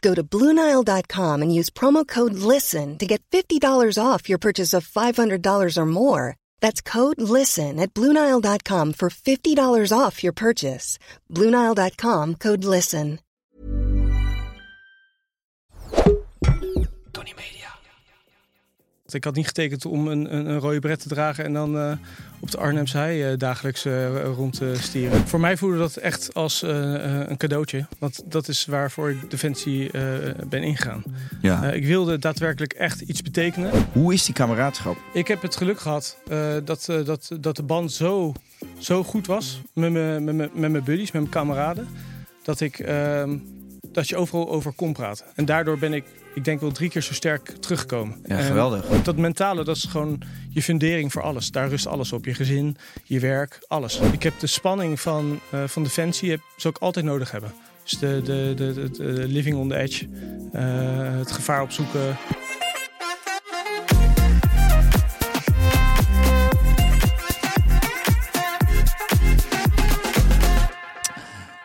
Go to Bluenile.com and use promo code LISTEN to get $50 off your purchase of $500 or more. That's code LISTEN at Bluenile.com for $50 off your purchase. Bluenile.com code LISTEN. Tony Media. Ik had niet getekend om een, een, een rode bret te dragen en dan uh, op de Arnhemse hei uh, dagelijks uh, rond te stieren. Voor mij voelde dat echt als een cadeautje. Want dat is waarvoor ik Defensie ben ingegaan. Ja. ik wilde daadwerkelijk echt iets betekenen. Hoe is die kameraadschap? Ik heb het geluk gehad dat, dat, dat de band zo, zo goed was met mijn met met buddies, met mijn kameraden. Dat ik ehm, dat je overal over kon praten. En daardoor ben ik, ik denk wel drie keer zo sterk teruggekomen. Ja, geweldig. En dat mentale, dat is gewoon je fundering voor alles. Daar rust alles op. Je gezin, je werk, alles. Ik heb de spanning van, uh, van Defensie, heb, zou ik altijd nodig hebben. Dus de, de, de, de, de living on the edge, uh, het gevaar opzoeken.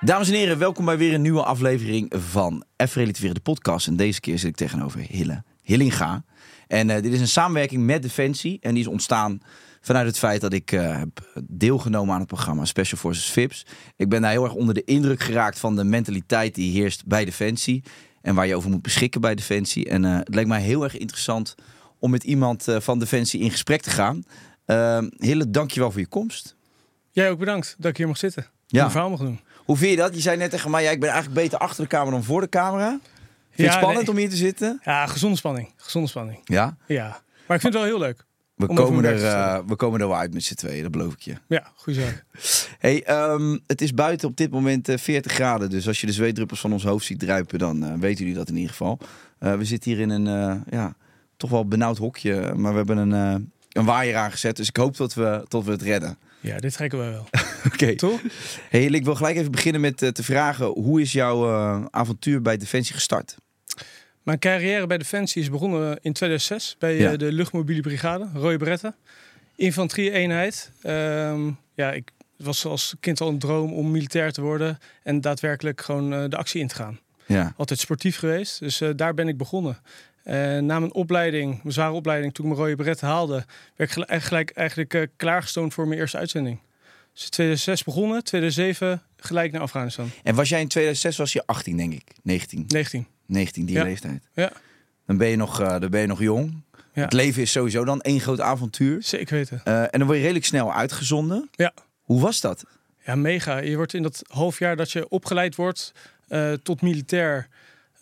Dames en heren, welkom bij weer een nieuwe aflevering van F Relativeren de podcast. En deze keer zit ik tegenover Hille Hillinga. En uh, dit is een samenwerking met Defensie. En die is ontstaan vanuit het feit dat ik uh, heb deelgenomen aan het programma Special Forces VIPS. Ik ben daar heel erg onder de indruk geraakt van de mentaliteit die heerst bij Defensie. En waar je over moet beschikken bij Defensie. En uh, het leek mij heel erg interessant om met iemand van Defensie in gesprek te gaan. Hille, dankjewel voor je komst. Jij ook bedankt dat ik hier mag zitten. Ja. Een verhaal mag doen. Hoe vind je dat? Je zei net tegen mij, ja, ik ben eigenlijk beter achter de camera dan voor de camera. Vind je Ja, het spannend nee. om hier te zitten? Ja, gezonde spanning. Gezonde spanning. Ja. Ja. Maar ik vind het wel heel leuk. We, komen er, eh, we komen er wel uit met z'n tweeën, dat beloof ik je. Ja, goede zaak. Hey, ehm, het is buiten op dit moment eh, 40 graden. Dus als je de zweetdruppels van ons hoofd ziet druipen, dan eh, weten jullie dat in ieder geval. Eh, we zitten hier in een eh, ja, toch wel benauwd hokje. Maar we hebben een, eh, een waaier aangezet. Dus ik hoop dat we, tot we het redden. Ja, dit trekken we wel. Oké. Toch? Hey, ik wil gelijk even beginnen met eh, te vragen. Hoe is jouw eh, avontuur bij Defensie gestart? Mijn carrière bij Defensie is begonnen in 2006 bij eh, de luchtmobiele brigade, Rode Bretten. Infanterie-eenheid. Ehm, ja, ik was als kind al een droom om militair te worden en daadwerkelijk gewoon de actie in te gaan. Ja. Altijd sportief geweest, dus daar ben ik begonnen. En na mijn opleiding, mijn zware opleiding, toen ik mijn rode beret haalde, werd ik gelijk, gelijk eigenlijk eh, klaargestoomd voor mijn eerste uitzending. Dus in 2006 begonnen, 2007 gelijk naar Afghanistan. En was jij in 2006 was je 18, denk ik? 19. 19. 19, die Ja. leeftijd. Ja, Dan ben je nog, eh, dan ben je nog jong. Ja. Het leven is sowieso dan één groot avontuur. zeker weten. Eh, en dan word je redelijk snel uitgezonden. Ja. Hoe was dat? Ja, mega. Je wordt in dat half jaar dat je opgeleid wordt eh, tot militair,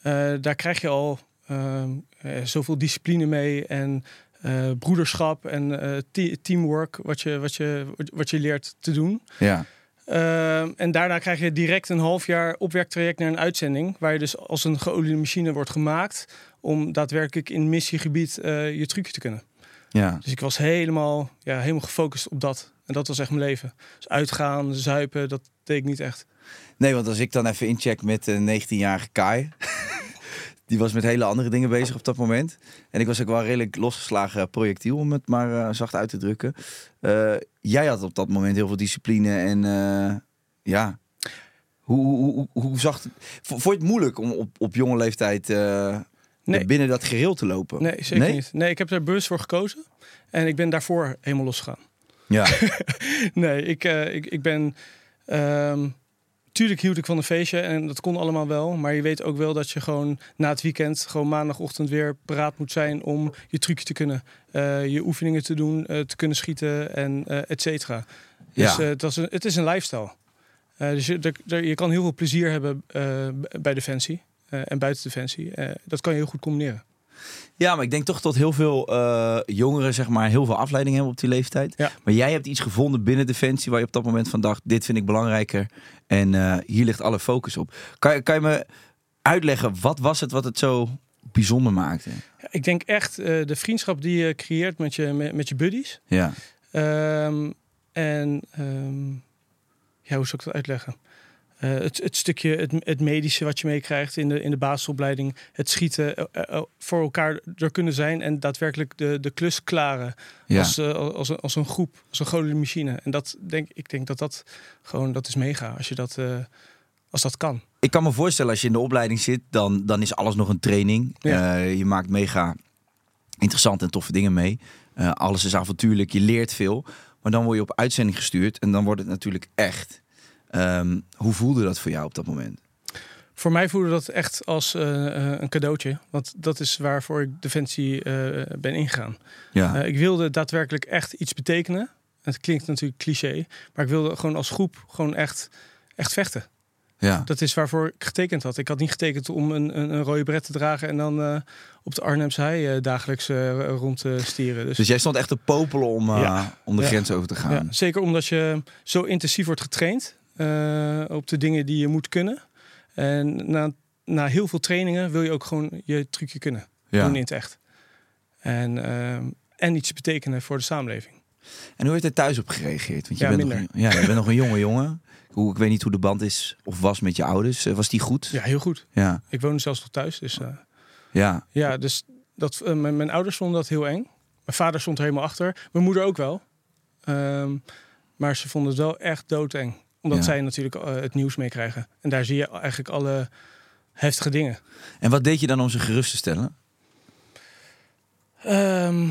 eh, daar krijg je al eh, eh, zoveel discipline mee en eh, broederschap en eh, te- teamwork, wat je, wat, je, wat je leert te doen. Ja. Eh, en daarna krijg je direct een half jaar opwerktraject naar een uitzending, waar je dus als een geoliede machine wordt gemaakt om daadwerkelijk in missiegebied je trucje te kunnen. ja. Dus ik was helemaal, ja, helemaal gefocust op dat. En dat was echt mijn leven. Dus uitgaan, zuipen, dat deed ik niet echt. Nee, want als ik dan even incheck met een 19-jarige Kai. Die was met hele andere dingen bezig op dat moment. En ik was ook wel redelijk losgeslagen projectiel, om het maar eh, zacht uit te drukken. Eh, jij had op dat moment heel veel discipline en eh, ja. Hoe, hoe, hoe, hoe zag het... Vond je het moeilijk om op, op jonge leeftijd Nee. binnen dat geheel te lopen? Nee, zeker niet. Nee, ik heb er bewust voor gekozen. En ik ben daarvoor helemaal losgegaan. Ja, Nee, ik, ik, ik ben... ehm, tuurlijk hield ik van een feestje en dat kon allemaal wel. Maar je weet ook wel dat je gewoon na het weekend, gewoon maandagochtend weer paraat moet zijn om je trucje te kunnen. eh, je oefeningen te doen, eh, te kunnen schieten en eh et cetera. Dus Ja. het, was een, het is een lifestyle. Dus je, er- er- je kan heel veel plezier hebben bij Defensie en buiten Defensie. Dat kan je heel goed combineren. Ja, maar ik denk toch dat heel veel eh, jongeren zeg maar, heel veel afleiding hebben op die leeftijd. Ja. Maar jij hebt iets gevonden binnen Defensie waar je op dat moment van dacht, dit vind ik belangrijker. En eh, hier ligt alle focus op. Kan, je- kan je me uitleggen, wat was het wat het zo bijzonder maakte? Ik denk echt eh, de vriendschap die je creëert met je, met, met je buddies. Ja, Ehm, en ehm, ja, hoe zou ik dat uitleggen? Eh, het, het stukje, het, het medische wat je meekrijgt in de, in de basisopleiding. Het schieten, eh, eh, voor elkaar er kunnen zijn en daadwerkelijk de, de klus klaren. ja. Als, als, een, als een groep, als een grote machine. En dat denk, ik denk dat dat gewoon, dat is mega. Als je dat, als dat kan. Ik kan me voorstellen, als je in de opleiding zit, dan, dan is alles nog een training. Ja. Je maakt mega interessante en toffe dingen mee. Alles is avontuurlijk, je leert veel. Maar dan word je op uitzending gestuurd en dan wordt het natuurlijk echt. Ehm, hoe voelde dat voor jou op dat moment? Voor mij voelde dat echt als eh, eh, een cadeautje. Want dat is waarvoor ik Defensie eh, ben ingegaan. Ja, ik wilde daadwerkelijk echt iets betekenen. Het klinkt natuurlijk cliché, maar ik wilde gewoon als groep gewoon echt, echt vechten. ja. Dat is waarvoor ik getekend had. Ik had niet getekend om een, een, een rode bret te dragen en dan op de Arnhemse hei dagelijks rond te stieren. Dus, Dus jij stond echt te popelen om, Ja. om de Ja. grens over te gaan. ja, zeker omdat je zo intensief wordt getraind op de dingen die je moet kunnen. En na, na heel veel trainingen wil je ook gewoon je trucje kunnen Ja. doen in het echt. En, ehm, en iets betekenen voor de samenleving. En hoe heeft hij thuis op gereageerd? Want je, Ja, bent, nog een, ja, je bent nog een jonge jongen. Hoe, ik weet niet hoe de band is of was met je ouders. Eh, Was die goed? Ja, heel goed. Ja. Ik woonde zelfs nog thuis. Dus eh, ja. ja, dus dat, eh, mijn, mijn ouders vonden dat heel eng. Mijn vader stond er helemaal achter. Mijn moeder ook wel. Ehm, maar ze vonden het wel echt doodeng. Omdat Ja. zij natuurlijk eh, het nieuws meekrijgen. En daar zie je eigenlijk alle heftige dingen. En wat deed je dan om ze gerust te stellen? Ehm,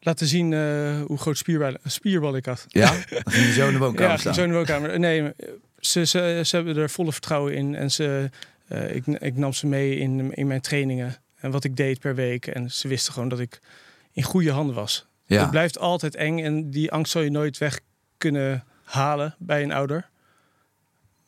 laten zien eh, hoe groot spierbal, spierbal ik had. Ja? Ging je zo in de woonkamer ja, zo in de woonkamer. Nee, ze, ze, ze hebben er volle vertrouwen in. En ze, eh, ik, ik nam ze mee in, in mijn trainingen. En wat ik deed per week. En ze wisten gewoon dat ik in goede handen was. Ja. Het blijft altijd eng. En die angst zal je nooit weg kunnen halen bij een ouder.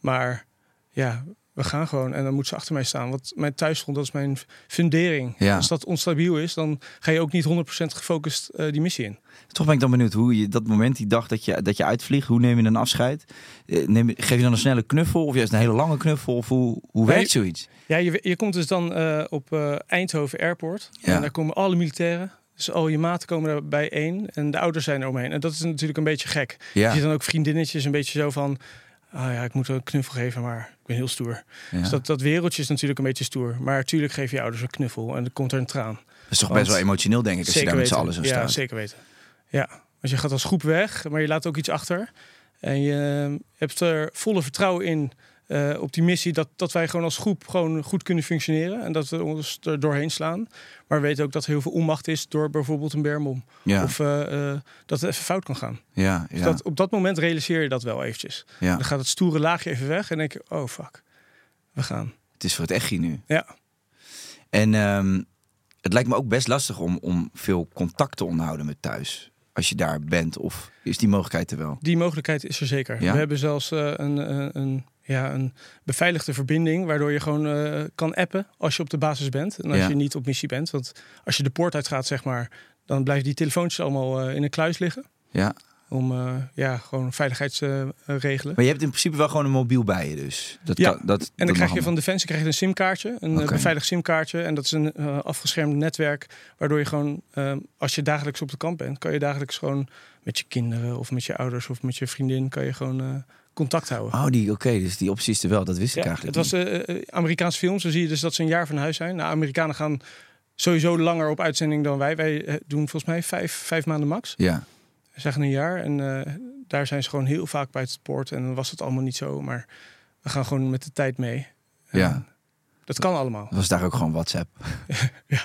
Maar ja, we gaan gewoon. En dan moet ze achter mij staan. Want mijn thuisgrond, dat is mijn fundering. Ja. Als dat onstabiel is, dan ga je ook niet 100% gefocust eh, die missie in. Toch ben ik dan benieuwd hoe je dat moment, die dag dat je, dat je uitvliegt, hoe neem je een afscheid? Eh, Neem, je- geef je dan een snelle knuffel of juist een hele lange knuffel? Of hoe, werkt zoiets? Ja, je, je komt dus dan eh, op Eindhoven Airport. Ja. En daar komen alle militairen. Dus al je maten komen er bijeen. En de ouders zijn er omheen. En dat is natuurlijk een beetje gek. Je Ja. ziet dan ook vriendinnetjes een beetje zo van... Ah ja, ik moet een knuffel geven, maar ik ben heel stoer. ja. Dus dat, dat wereldje is natuurlijk een beetje stoer. Maar natuurlijk geef je ouders een knuffel en dan komt er een traan. Dat is toch Want- best wel emotioneel, denk ik, als je daar met z'n allen zo ja, staat. zeker weten. Ja, want je gaat als groep weg, maar je laat ook iets achter. En je hebt er volle vertrouwen in eh, op die missie dat, dat wij gewoon als groep gewoon goed kunnen functioneren. En dat we ons er doorheen slaan. Maar we weten ook dat er heel veel onmacht is door bijvoorbeeld een bermbom. Ja, Of eh, eh, dat het even fout kan gaan. ja, Dus ja, dat, op dat moment realiseer je dat wel eventjes. ja. Dan gaat het stoere laagje even weg en denk je, oh fuck, we gaan. Het is voor het echt nu. Ja. En ehm, het lijkt me ook best lastig om, om veel contact te onderhouden met thuis. Als je daar bent, of is die mogelijkheid er wel? Die mogelijkheid is er zeker. Ja? We hebben zelfs eh, een, een, een, ja, een beveiligde verbinding, waardoor je gewoon eh, kan appen als je op de basis bent en als Ja. je niet op missie bent. Want als je de poort uitgaat, zeg maar, dan blijven die telefoontjes allemaal eh, in een kluis liggen. Ja. Om eh, ja, gewoon veiligheidsregelen. Maar je hebt in principe wel gewoon een mobiel bij je dus. Dat Ja, kan, dat, En dat dan krijg je van Defensie krijg je een simkaartje, een eh, beveiligd simkaartje. En dat is een eh, afgeschermd netwerk, waardoor je gewoon, eh, als je dagelijks op de kamp bent, kan je dagelijks gewoon met je kinderen of met je ouders of met je vriendin, kan je gewoon contact houden. Oh, die, oké, dus die optie is er wel. Dat wist ik Ja, het eigenlijk was niet. eh, Amerikaanse films. Dan zie je dus dat ze een jaar van huis zijn. Nou, Amerikanen gaan sowieso langer op uitzending dan wij. Wij doen volgens mij vijf, vijf maanden max. Ja, zeggen een jaar. En eh, daar zijn ze gewoon heel vaak buiten het poort. En dan was het allemaal niet zo. Maar we gaan gewoon met de tijd mee. Ja. Dat kan allemaal. dat was daar ook gewoon WhatsApp.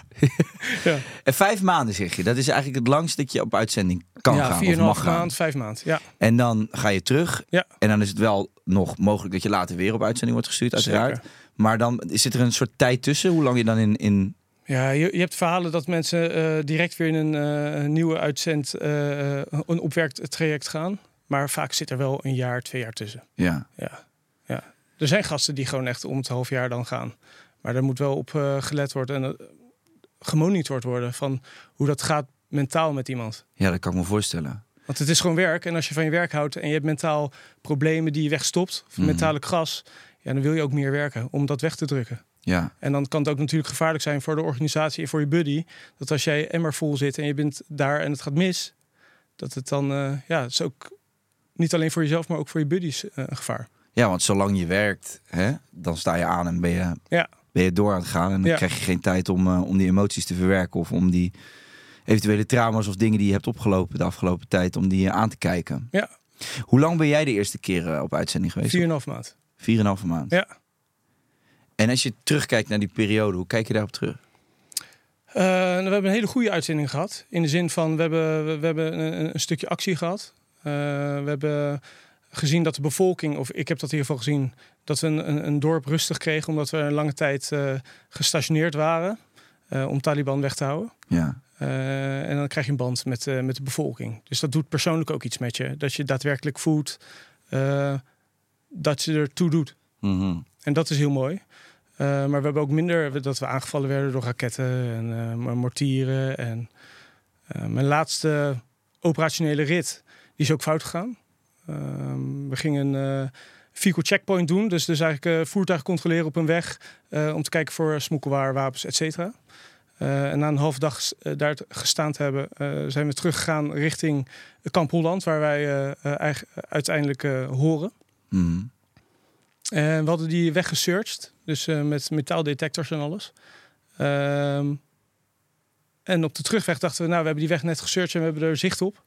Ja, En vijf maanden zeg je. Dat is eigenlijk het langst dat je op uitzending kan ja gaan vier of een mag half gaan. maand, vijf maand. Ja, En dan ga je terug. Ja. En dan is het wel nog mogelijk dat je later weer op uitzending wordt gestuurd, uiteraard. Zeker. Maar dan zit er een soort tijd tussen, hoe lang je dan in... in... Ja, je, je hebt verhalen dat mensen eh, direct weer in een eh, nieuwe uitzend, eh, een opwerktraject gaan. Maar vaak zit er wel een jaar, twee jaar tussen. Ja, Ja, ja. Er zijn gasten die gewoon echt om het half jaar dan gaan. Maar er moet wel op gelet worden en gemonitord worden van hoe dat gaat mentaal met iemand. ja, dat kan ik me voorstellen. Want het is gewoon werk. En als je van je werk houdt en je hebt mentaal problemen die je wegstopt, of Mhm. mentale kras, ja, dan wil je ook meer werken om dat weg te drukken. Ja, En dan kan het ook natuurlijk gevaarlijk zijn voor de organisatie en voor je buddy. Dat als jij emmer vol zit en je bent daar en het gaat mis, dat het dan, eh, ja, het is ook niet alleen voor jezelf, maar ook voor je buddies eh, een gevaar. ja want zolang je werkt, hè, dan sta je aan en ben je, Ja. ben je door aan het gaan. En dan Ja. krijg je geen tijd om, eh, om die emoties te verwerken of om die eventuele trauma's of dingen die je hebt opgelopen de afgelopen tijd, om die aan te kijken. Ja. Hoe lang ben jij de eerste keer op uitzending geweest? 4,5 maand. Vier en een halve maand. Ja. En als je terugkijkt naar die periode, hoe kijk je daarop terug? Eh, we hebben een hele goede uitzending gehad. In de zin van, we hebben, we, we hebben een, een stukje actie gehad. Eh, we hebben gezien dat de bevolking, of ik heb dat in ieder geval gezien, dat we een, een, een dorp rustig kregen omdat we een lange tijd eh, gestationeerd waren om Taliban weg te houden. Ja, en dan krijg je een band met, met de bevolking. Dus dat doet persoonlijk ook iets met je. Dat je daadwerkelijk voelt dat je ertoe doet. Mhm. En dat is heel mooi. Eh, maar we hebben ook minder dat we aangevallen werden door raketten en eh, mortieren. En eh, mijn laatste operationele rit, die is ook fout gegaan. Ehm, we gingen een eh vehicle checkpoint doen. Dus, dus eigenlijk voertuigen controleren op een weg. om te kijken voor smokkelwaar, wapens, et cetera. En na een half dag daar gestaan te hebben, zijn we teruggegaan richting Kamp Holland, waar wij uiteindelijk horen. Mhm. En we hadden die weg gesearched, dus eh, met metaaldetectors en alles. Ehm, en op de terugweg dachten we, nou, we hebben die weg net gesearched en we hebben er zicht op.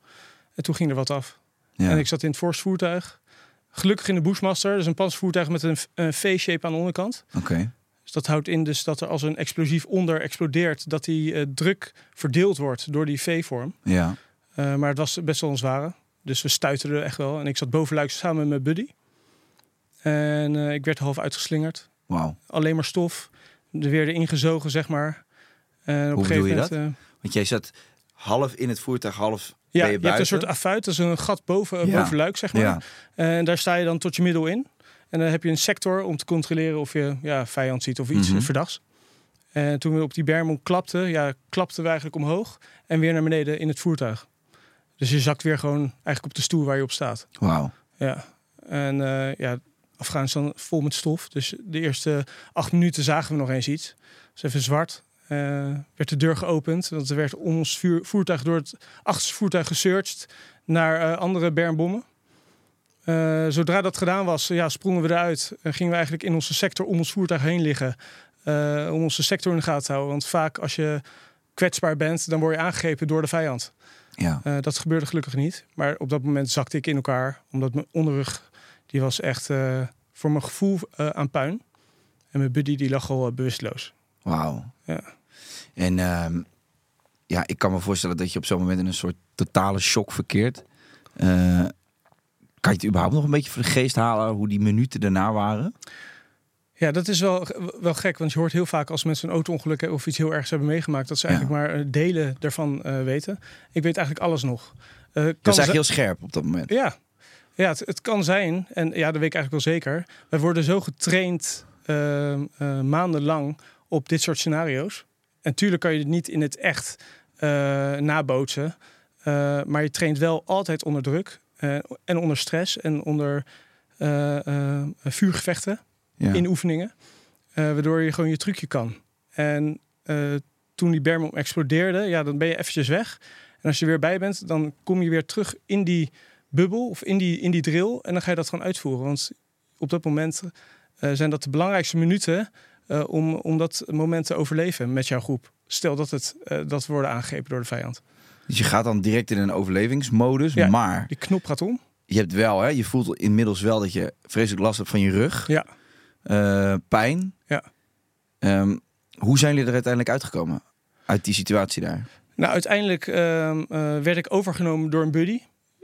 En toen ging er wat af. ja. En ik zat in het voorste voertuig. Gelukkig in de Bushmaster, dus een panzervoertuig met een, een V-shape aan de onderkant. Oké. Dus dat houdt in dus dat er als een explosief onder explodeert, dat die eh, druk verdeeld wordt door die V-vorm. Ja. Eh, maar het was best wel een zware. Dus we stuiterden echt wel. En ik zat bovenluik samen met mijn buddy. En eh, ik werd half uitgeslingerd. Wauw. Alleen maar stof. Er weer erin gezogen, zeg maar. En op Hoe een je moment, eh, Want jij zat half in het voertuig, half ja, je, je hebt een soort affuit. Dat is een gat boven, Ja. boven luik, zeg maar. Ja. En daar sta je dan tot je middel in. En dan heb je een sector om te controleren of je ja, vijand ziet of iets Mhm. verdachts. En toen we op die bermon klapten, ja, klapten we eigenlijk omhoog. En weer naar beneden in het voertuig. Dus je zakt weer gewoon eigenlijk op de stoel waar je op staat. Wauw. Ja, en eh, ja, Afghanistan vol met stof. Dus de eerste acht minuten zagen we nog eens iets. Dus even zwart. Eh, werd de deur geopend. Want er werd ons vuur, voertuig door het achterste voertuig gesearched naar eh, andere bermbommen. Eh, zodra dat gedaan was, ja, sprongen we eruit. En gingen we eigenlijk in onze sector om ons voertuig heen liggen. om onze sector in de gaten te houden. Want vaak als je kwetsbaar bent, dan word je aangegrepen door de vijand. Ja. Dat gebeurde gelukkig niet. Maar op dat moment zakte ik in elkaar. Omdat mijn onderrug, die was echt eh, voor mijn gevoel eh, aan puin. En mijn buddy die lag al eh, bewusteloos. Wauw. Ja. En ehm, ja, ik kan me voorstellen dat je op zo'n moment in een soort totale shock verkeert. Kan je het überhaupt nog een beetje voor de geest halen hoe die minuten daarna waren? Ja, dat is wel, wel gek. Want je hoort heel vaak als mensen een auto-ongeluk hebben of iets heel ergs hebben meegemaakt. Dat ze Ja. eigenlijk maar delen daarvan weten. Ik weet eigenlijk alles nog. Dat kan is ze- eigenlijk heel scherp op dat moment. Ja, ja het, het kan zijn. En ja, dat weet ik eigenlijk wel zeker. Wij worden zo getraind eh, eh, maandenlang op dit soort scenario's. En tuurlijk kan je het niet in het echt eh, nabootsen. Eh, maar je traint wel altijd onder druk. en onder stress. En onder vuurgevechten Ja. in oefeningen. waardoor je gewoon je trucje kan. En toen die berm explodeerde, ja, dan ben je eventjes weg. En als je weer bij bent, dan kom je weer terug in die bubbel of in die, in die drill. En dan ga je dat gewoon uitvoeren. Want op dat moment eh, zijn dat de belangrijkste minuten eh, om, om dat moment te overleven met jouw groep. Stel dat, het, eh, dat we worden aangegrepen door de vijand. Dus je gaat dan direct in een overlevingsmodus. Ja. Maar Die knop gaat om. je hebt wel, hè, je voelt inmiddels wel dat je vreselijk last hebt van je rug. Ja. Pijn. Ja. Ehm, hoe zijn jullie er uiteindelijk uitgekomen? Uit die situatie daar? Nou, uiteindelijk ehm, eh, werd ik overgenomen door een buddy.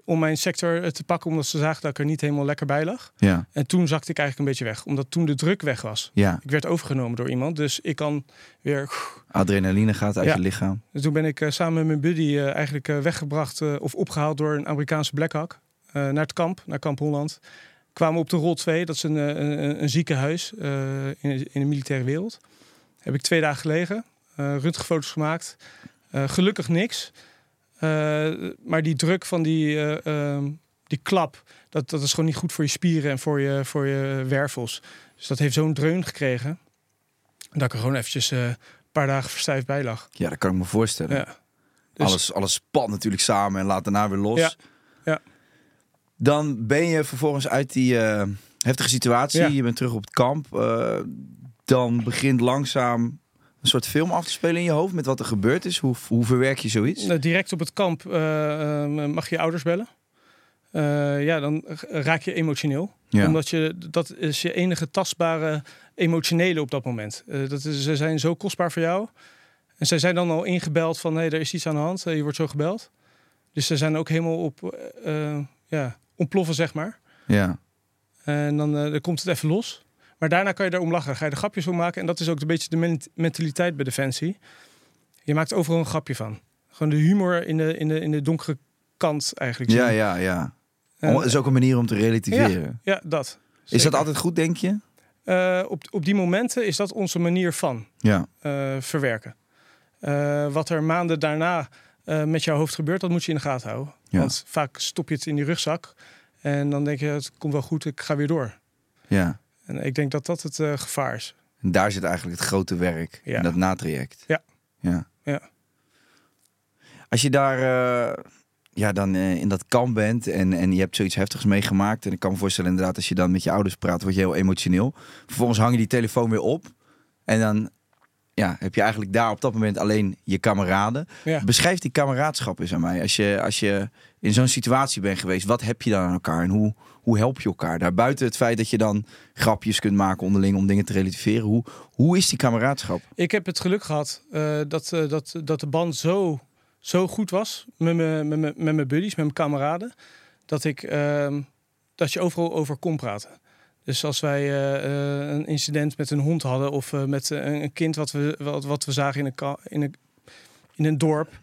Om mijn sector eh, te pakken, omdat ze zagen dat ik er niet helemaal lekker bij lag. Ja, En toen zakte ik eigenlijk een beetje weg, omdat toen de druk weg was. ja. Ik werd overgenomen door iemand, dus ik kan weer. Adrenaline gaat uit Ja. je lichaam. Dus toen ben ik eh, samen met mijn buddy eh, eigenlijk weggebracht of opgehaald door een Amerikaanse Black Hawk eh, naar het kamp, naar kamp Holland. Kwamen op de Rol 2, dat is een, een, een ziekenhuis in, in de militaire wereld. Heb ik twee dagen gelegen, eh röntgenfoto's gemaakt. Gelukkig niks. Eh, maar die druk van die, eh, ehm, die klap, dat, dat is gewoon niet goed voor je spieren en voor je, voor je wervels. Dus dat heeft zo'n dreun gekregen. Dat ik er gewoon eventjes eh, een paar dagen verstijfd bij lag. Ja, dat kan ik me voorstellen. Ja. Dus- Alles, alles spat natuurlijk samen en laat daarna weer los. Ja, ja. Dan ben je vervolgens uit die heftige situatie. Ja. Je bent terug op het kamp. Dan begint langzaam een soort film af te spelen in je hoofd met wat er gebeurd is. Hoe, hoe verwerk je zoiets? Nou, direct op het kamp eh, eh, mag je je ouders bellen. Eh, ja, dan raak je emotioneel. Ja. Omdat je, dat is je enige tastbare emotionele op dat moment. Dat is, ze zijn zo kostbaar voor jou. En zij zijn dan al ingebeld van, hé, er is iets aan de hand. Je wordt zo gebeld. Dus ze zijn ook helemaal op, ja, ontploffen, zeg maar. Ja. En dan, dan komt het even los. Maar daarna kan je erom lachen. Ga je er grapjes om maken. En dat is ook een beetje de men- mentaliteit bij Defensie. Je maakt overal een grapje van. Gewoon de humor in de, in de, in de donkere kant eigenlijk. Ja, ja, ja. En- Om- Het is ook een manier om te relativeren. ja, dat. Is dat altijd goed, denk je? Eh, op, op die momenten is dat onze manier van Ja. eh, verwerken. Eh, wat er maanden daarna eh, met jouw hoofd gebeurt, dat moet je in de gaten houden. Ja. Want vaak stop je het in die rugzak. En dan denk je, het komt wel goed, ik ga weer door. ja. En ik denk dat dat het eh, gevaar is. En daar zit eigenlijk het grote werk. Ja. In dat natraject. Ja. ja. Ja. Als je daar eh, ja, dan eh, in dat kamp bent en, en je hebt zoiets heftigs meegemaakt. En ik kan me voorstellen inderdaad, als je dan met je ouders praat, word je heel emotioneel. Vervolgens hang je die telefoon weer op. En dan ja, heb je eigenlijk daar op dat moment alleen je kameraden. Ja. Beschrijf die kameraadschap eens aan mij. Als je, als je in zo'n situatie bent geweest, wat heb je dan aan elkaar? En hoe, hoe help je elkaar? Daar buiten het feit dat je dan grapjes kunt maken onderling om dingen te relativeren. Hoe, hoe is die kameraadschap? Ik heb het geluk gehad eh, dat, eh, dat, dat de band zo, zo goed was met mijn met mijn- met mijn buddies, met mijn kameraden, dat, ik, ehm, dat je overal over kon praten. Dus als wij eh, een incident met een hond hadden of met een kind wat we, wat, wat we zagen in een, in, een, in een dorp,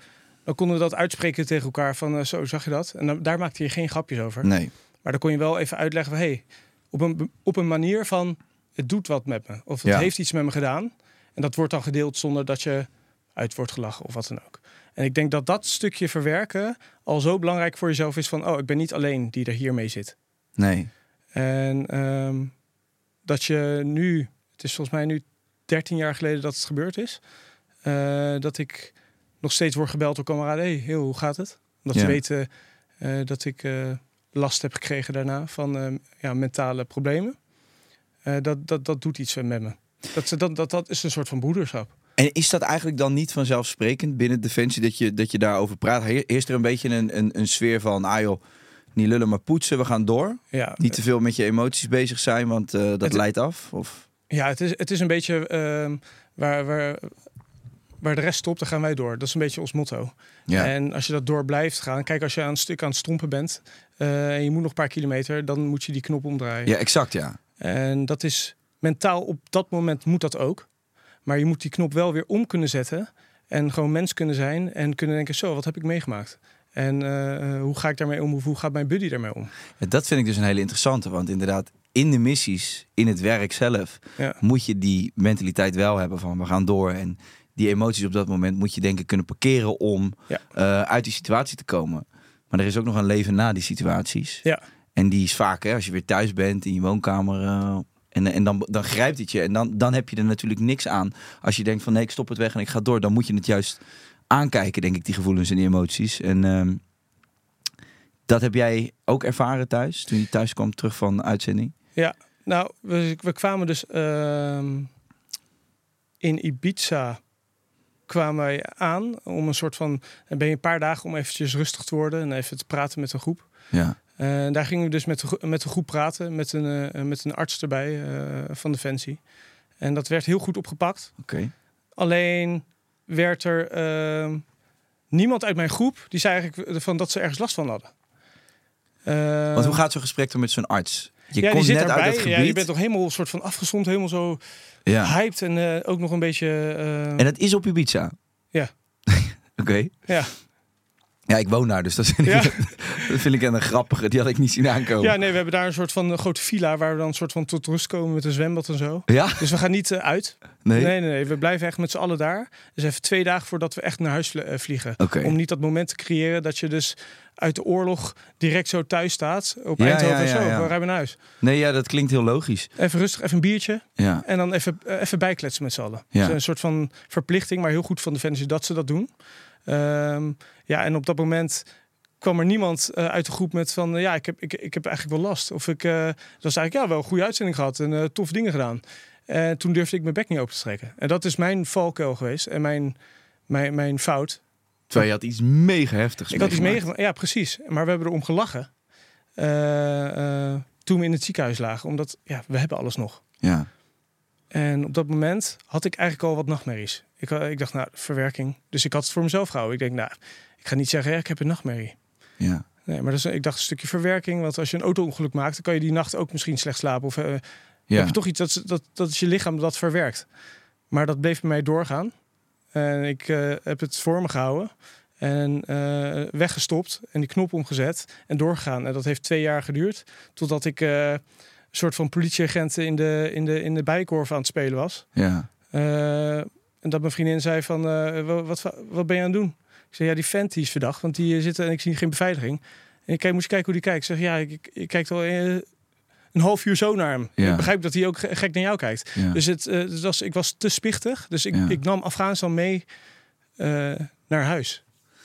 dan konden we dat uitspreken tegen elkaar van eh, zo zag je dat. En dan, daar maakte je geen grapjes over. Nee. Maar dan kon je wel even uitleggen van... hey, op, een, op een manier van het doet wat met me. Of het Ja. heeft iets met me gedaan. En dat wordt dan gedeeld zonder dat je uit wordt gelachen of wat dan ook. En ik denk dat dat stukje verwerken al zo belangrijk voor jezelf is van... oh, ik ben niet alleen die er hiermee zit. Nee. En ehm, dat je nu... Het is volgens mij nu 13 jaar geleden dat het gebeurd is. eh, dat ik nog steeds word gebeld door kameraden. hey, heel, hoe gaat het? Omdat ze weten eh, dat ik eh, last heb gekregen daarna van eh, ja, mentale problemen. Dat, dat, dat doet iets met me. Dat, dat, dat, dat is een soort van broederschap. En is dat eigenlijk dan niet vanzelfsprekend binnen Defensie dat je, dat je daarover praat? Eerst er een beetje een, een, een sfeer van, ah joh, niet lullen maar poetsen, we gaan door. Ja, Niet te veel met je emoties bezig zijn, want dat Het- leidt af. Of... ja het, is, het is een beetje ehm, waar, waar, waar de rest stopt, dan gaan wij door. Dat is een beetje ons motto. Ja. En als je dat door blijft gaan, kijk, als je aan een stuk aan het stompen bent eh, en je moet nog een paar kilometer, dan moet je die knop omdraaien. ja, exact ja. En dat is mentaal op dat moment moet dat ook. Maar je moet die knop wel weer om kunnen zetten. En gewoon mens kunnen zijn. En kunnen denken, zo, wat heb ik meegemaakt? En eh, hoe ga ik daarmee om? Of hoe gaat mijn buddy daarmee om? Ja, Dat vind ik dus een hele interessante, want inderdaad, in de missies, in het werk zelf, Ja. moet je die mentaliteit wel hebben van we gaan door. En die emoties op dat moment moet je denk ik kunnen parkeren om Ja. eh, uit die situatie te komen. Maar er is ook nog een leven na die situaties. Ja. En die is vaak, hè, als je weer thuis bent in je woonkamer. eh, en en dan, dan grijpt het je. En dan, dan heb je er natuurlijk niks aan. Als je denkt van nee, ik stop het weg en ik ga door. Dan moet je het juist aankijken, denk ik, die gevoelens en die emoties. En ehm, dat heb jij ook ervaren thuis, toen je thuis kwam terug van uitzending? Nou, we, we kwamen dus ehm, in Ibiza kwamen wij aan om een soort van... Ben je een paar dagen om eventjes rustig te worden en even te praten met een groep. Ja. En daar gingen we dus met de, met de groep praten, met een, eh, met een arts erbij eh, van Defensie. En dat werd heel goed opgepakt. Oké. Alleen werd er ehm, niemand uit mijn groep die zei eigenlijk van dat ze ergens last van hadden. Eh, Want hoe gaat zo'n gesprek dan met zo'n arts? Je ja, die komt zit net daarbij. uit het gebied. Ja, je bent toch helemaal soort van afgezond, helemaal zo ja. hyped en eh, ook nog een beetje. eh, En dat is op Ibiza? Ja. Oké. ja. Ja, ik woon daar, dus dat vind, Ja. Dat vind ik een grappige. Die had ik niet zien aankomen. ja, nee, we hebben daar een soort van grote villa waar we dan een soort van tot rust komen met een zwembad en zo. Ja? Dus we gaan niet eh, uit. Nee? Nee, nee, nee. We blijven echt met z'n allen daar. Dus even twee dagen voordat we echt naar huis eh, vliegen. Oké. Om niet dat moment te creëren dat je dus uit de oorlog direct zo thuis staat. Op Ja, Eindhoven ja, zo. We rijden naar huis. Nee, ja, dat klinkt heel logisch. Even rustig, even een biertje. Ja. En dan even, eh, even bijkletsen met z'n allen. Ja. Dus een soort van verplichting, maar heel goed van Defensie dat ze dat doen. Ehm, ja, en op dat moment kwam er niemand eh, uit de groep met van... eh, ja, ik heb, ik, ik heb eigenlijk wel last. Of ik... eh, dat was eigenlijk ja, wel een goede uitzending gehad en toffe dingen gedaan. En toen durfde ik mijn bek niet open te trekken. En dat is mijn valkuil geweest en mijn, mijn, mijn fout. Terwijl je had iets mega heftigs Ik had iets meegemaakt. Ja, precies. Maar we hebben erom gelachen. toen we in het ziekenhuis lagen. Omdat, ja, we hebben alles nog. Ja. En op dat moment had ik eigenlijk al wat nachtmerries. Ik, ik dacht, nou, verwerking. Dus ik had het voor mezelf gehouden. Ik denk, nou, ik ga niet zeggen, ja, ik heb een nachtmerrie. Ja. Nee, maar dat is, ik dacht een stukje verwerking. Want als je een auto-ongeluk maakt, dan kan je die nacht ook misschien slecht slapen. Of eh, Ja. heb je toch iets dat, dat, dat is je lichaam dat verwerkt. Maar dat bleef bij mij doorgaan. En ik eh, heb het voor me gehouden. En eh, weggestopt. En die knop omgezet. En doorgegaan. En dat heeft twee jaar geduurd. Totdat ik een soort van politieagent in de, in, de, in de bijkorf aan het spelen was. Ja. En dat mijn vriendin zei van, wa- wat, wat ben je aan het doen? Ik zei, ja, die vent die is verdacht, want die eh, zit en ik zie geen beveiliging. En ik kijk, moest je kijken hoe die kijkt. Ik zeg, ja, ik, ik, kijk al eh, een half uur zo naar hem. Ja. Ik begrijp dat hij ook ge- gek naar jou kijkt. Ja. Dus het, eh, het was, ik was te spichtig. Dus ik, Ja. ik nam Afghanistan mee naar huis.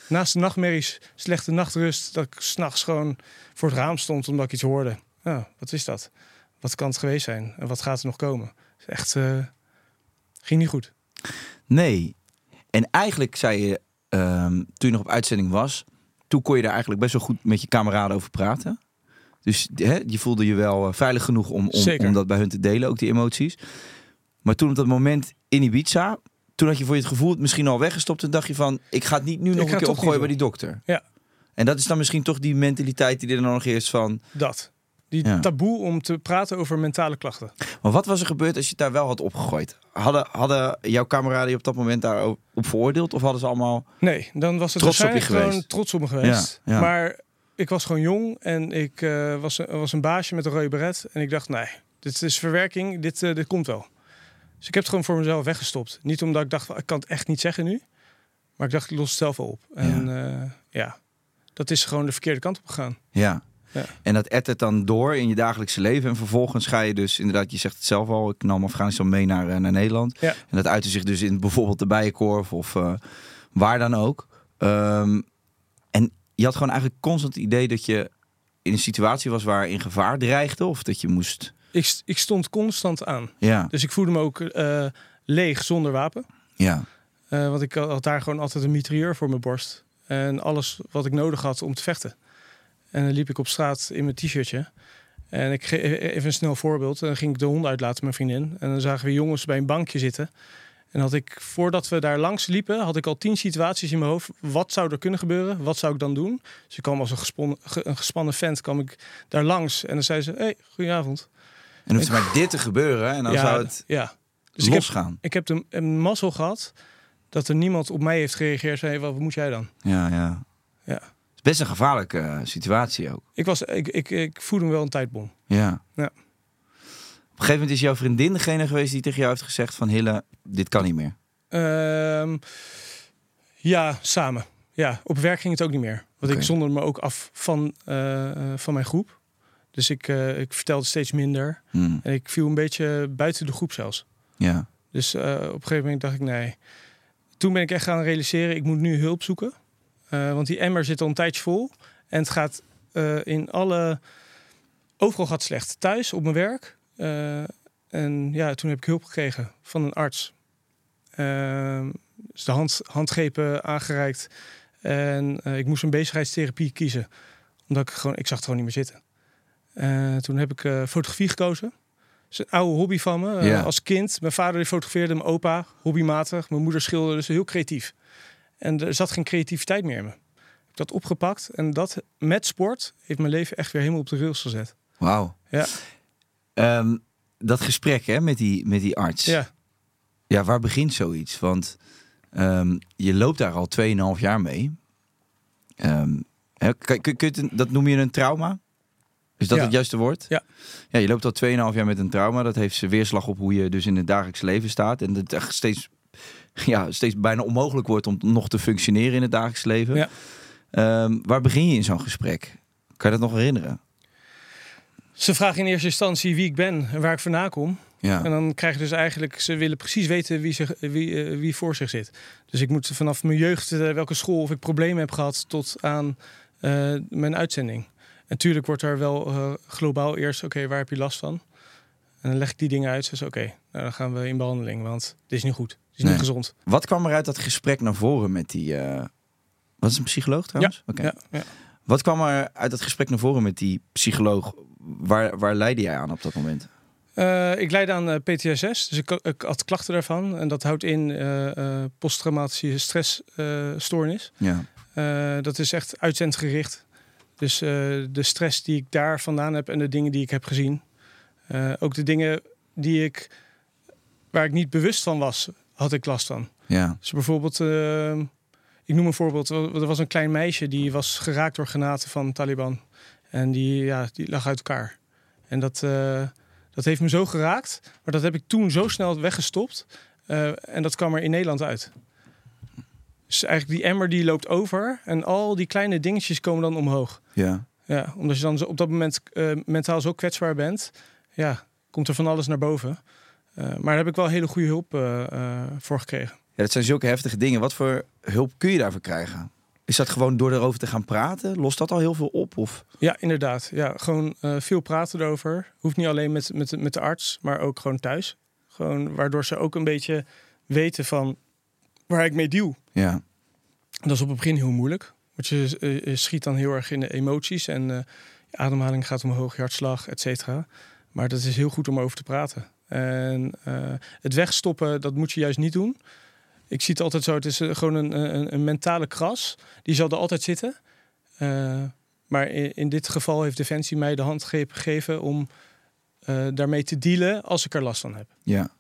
Naast de nachtmerries, slechte nachtrust, dat ik s'nachts gewoon voor het raam stond omdat ik iets hoorde. Oh, wat is dat? Wat kan het geweest zijn? En wat gaat er nog komen? Echt, ging niet goed. Nee. En eigenlijk zei je, ehm, toen je nog op uitzending was, toen kon je daar eigenlijk best wel goed met je kameraden over praten. Dus hè, je voelde je wel eh, veilig genoeg om, om, om dat bij hun te delen, ook die emoties. Maar toen op dat moment in Ibiza, toen had je voor je het gevoel het misschien al weggestopt. Toen dacht je van, ik ga het niet nu nog een keer opgooien bij die dokter. Ja. En dat is dan misschien toch die mentaliteit die er dan nog is van... Dat. Die Ja. taboe om te praten over mentale klachten. Maar wat was er gebeurd als je het daar wel had opgegooid? Hadden, hadden jouw kameraden je op dat moment daar op veroordeeld? Of hadden ze allemaal... Nee, dan was het Trots op je gewoon trots op me geweest. Ja, ja. Maar ik was gewoon jong en ik eh, was, was een baasje met een rode beret. En ik dacht, nee, dit is verwerking, dit, eh, dit komt wel. Dus ik heb het gewoon voor mezelf weggestopt. Niet omdat ik dacht, ik kan het echt niet zeggen nu. Maar ik dacht, ik los het zelf wel op. En ja, ja dat is gewoon de verkeerde kant op gegaan. Ja. Ja. En dat ettert dan door in je dagelijkse leven. En vervolgens ga je dus inderdaad, je zegt het zelf al, ik nam Afghanistan mee naar, eh, naar Nederland. Ja. En dat uitte zich dus in bijvoorbeeld de Bijenkorf of eh, waar dan ook. Ehm, en je had gewoon eigenlijk constant het idee dat je in een situatie was waar in gevaar dreigde. Of dat je moest... Ik, ik stond constant aan. Ja, Dus ik voelde me ook eh, leeg zonder wapen. ja, want ik had daar gewoon altijd een mitrailleur voor mijn borst. En alles wat ik nodig had om te vechten. En dan liep ik op straat in mijn t-shirtje. En ik geef even een snel voorbeeld. En dan ging ik de hond uitlaten met mijn vriendin. En dan zagen we jongens bij een bankje zitten. En had ik, voordat we daar langs liepen, had ik al tien situaties in mijn hoofd. Wat zou er kunnen gebeuren? Wat zou ik dan doen? Dus ik kwam als een gespannen, ge- een gespannen vent, kwam ik daar langs. En dan zei ze, hey, goedenavond. En hoeft er maar dit te gebeuren en dan ja, zou het ja. Dus ik heb, losgaan. ik heb de, een mazzel gehad dat er niemand op mij heeft gereageerd. Zei, wat moet jij dan? Ja, ja. Ja. Is best een gevaarlijke eh, situatie ook. Ik, was, ik, ik, ik voelde me wel een tijdbom. Ja. Ja. Op een gegeven moment is jouw vriendin degene geweest die tegen jou heeft gezegd van Hille, dit kan niet meer. Ehm, ja, samen. Ja, op werk ging het ook niet meer. Want ik zonderde me ook af van, eh, eh, van mijn groep. Dus ik, ik vertelde steeds minder. Hmm. En ik viel een beetje buiten de groep zelfs. Ja. Dus op een gegeven moment dacht ik, nee. Toen ben ik echt gaan realiseren, ik moet nu hulp zoeken. Eh, want die emmer zit al een tijdje vol. En het gaat eh, in alle... Overal gaat slecht. Thuis, op mijn werk. Eh, en ja, toen heb ik hulp gekregen van een arts. Ehm, dus de hand, handgrepen aangereikt. En ik moest een bezigheidstherapie kiezen. Omdat ik gewoon, ik zag het gewoon niet meer zitten. Toen heb ik fotografie gekozen. Dat is een oude hobby van me. Ja. als kind. Mijn vader fotografeerde, mijn opa hobbymatig. Mijn moeder schilderde, dus heel creatief. En er zat geen creativiteit meer in me. ik dat opgepakt. En dat met sport heeft mijn leven echt weer helemaal op de rails gezet. Wauw. Ja. Ehm, dat gesprek hè, met, die, met die arts. Ja, Ja, waar begint zoiets? Want ehm, je loopt daar al 2,5 jaar mee. Ehm, hè, kun, dat noem je een trauma? Is dat Ja. het juiste woord? Ja. ja. Je loopt al 2,5 jaar met een trauma. Dat heeft zijn weerslag op hoe je dus in het dagelijks leven staat. En echt steeds, ja, steeds bijna onmogelijk wordt om nog te functioneren in het dagelijks leven. Ja. Ehm, waar begin je in zo'n gesprek? Kan je dat nog herinneren? ze vragen in eerste instantie wie ik ben en waar ik vandaan kom. Ja. En dan krijg je dus eigenlijk, ze willen precies weten wie, zich, wie, eh, wie voor zich zit. Dus ik moet vanaf mijn jeugd, eh, welke school of ik problemen heb gehad, tot aan eh, mijn uitzending. En natuurlijk wordt er wel globaal eerst, oké, waar heb je last van? En dan leg ik die dingen uit. Dus oké, nou, dan gaan we in behandeling, want dit is niet goed. Is Nee. niet gezond. Wat kwam er uit dat gesprek naar voren met die... eh, Wat is een psycholoog trouwens? Oké. Ja, ja. Wat kwam er uit dat gesprek naar voren met die psycholoog? Waar, waar leidde jij aan op dat moment? Eh, ik leid aan eh, PTSS, dus ik, ik had klachten daarvan. En dat houdt in eh, posttraumatische stressstoornis. Ja. Dat is echt uitzendgericht. Dus de stress die ik daar vandaan heb en de dingen die ik heb gezien. Ook de dingen die ik, waar ik niet bewust van was, had ik last van. Ja. Dus bijvoorbeeld, eh, ik noem een voorbeeld. Er was een klein meisje die was geraakt door granaten van Taliban. En die, ja, die lag uit elkaar. En dat, eh, dat heeft me zo geraakt. Maar dat heb ik toen zo snel weggestopt. Eh, en dat kwam er in Nederland uit. Dus eigenlijk die emmer die loopt over. En al die kleine dingetjes komen dan omhoog. Ja. Ja, omdat je dan op dat moment mentaal zo kwetsbaar bent. Ja, komt er van alles naar boven. Eh, maar daar heb ik wel hele goede hulp eh, eh, voor gekregen. ja, dat zijn zulke heftige dingen. Wat voor hulp kun je daarvoor krijgen? Is dat gewoon door erover te gaan praten? Lost dat al heel veel op? Of? Ja, inderdaad. Ja, gewoon veel praten erover. Hoeft niet alleen met, met, de- met de arts, maar ook gewoon thuis. Gewoon waardoor ze ook een beetje weten van waar ik mee deal. Ja. Dat is op het begin heel moeilijk. Want je schiet dan heel erg in de emoties. En je ademhaling gaat omhoog, je hartslag, et cetera. Maar dat is heel goed om over te praten. En eh, het wegstoppen, dat moet je juist niet doen. Ik zie het altijd zo, het is eh, gewoon een, een, een mentale kras. Die zal er altijd zitten. Eh, maar in, in dit geval heeft Defensie mij de handgreep gegeven om eh, daarmee te dealen als ik er last van heb. Ja.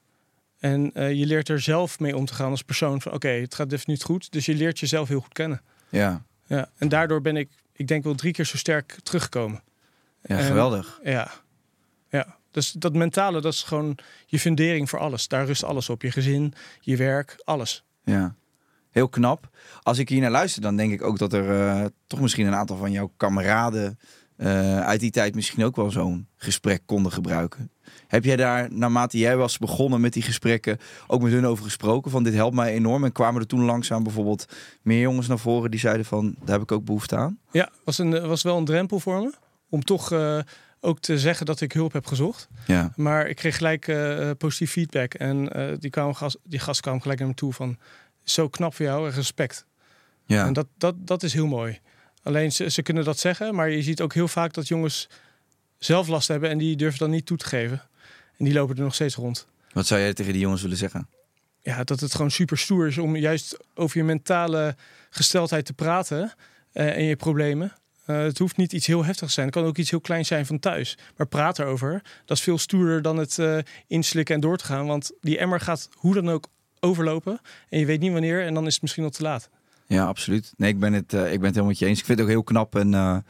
En eh, je leert er zelf mee om te gaan als persoon. Van oké, het gaat niet goed. Dus je leert jezelf heel goed kennen. Ja. Ja, en daardoor ben ik, ik denk wel drie keer zo sterk teruggekomen. Ja, En- geweldig. Ja, ja. Dus dat mentale, dat is gewoon je fundering voor alles. Daar rust alles op. Je gezin, je werk, alles. Ja. Heel knap. Als ik hier naar luister, dan denk ik ook dat er eh, toch misschien een aantal van jouw kameraden eh, uit die tijd misschien ook wel zo'n gesprek konden gebruiken. Heb jij daar, naarmate jij was begonnen met die gesprekken, ook met hun over gesproken? Van dit helpt mij enorm. En kwamen er toen langzaam bijvoorbeeld meer jongens naar voren die zeiden van, daar heb ik ook behoefte aan? Ja, was, een, was wel een drempel voor me. Om toch eh, ook te zeggen dat ik hulp heb gezocht. Ja. Maar ik kreeg gelijk eh, positief feedback. En eh, die, kwam gas, die gast kwam gelijk naar me toe van... Zo knap voor jou en respect. Ja. En dat, dat, dat is heel mooi. Alleen ze, ze kunnen dat zeggen, maar je ziet ook heel vaak dat jongens zelf last hebben en die durven dan niet toe te geven. En die lopen er nog steeds rond. Wat zou jij tegen die jongens willen zeggen? Ja, dat het gewoon super stoer is om juist over je mentale gesteldheid te praten eh, en je problemen. Eh, het hoeft niet iets heel heftigs te zijn. Het kan ook iets heel kleins zijn van thuis. Maar praat erover. Dat is veel stoerder dan het eh, inslikken en door te gaan. Want die emmer gaat hoe dan ook overlopen. En je weet niet wanneer. En dan is het misschien al te laat. Ja, absoluut. Nee, ik ben het, eh, ik ben het helemaal met je eens. Ik vind het ook heel knap en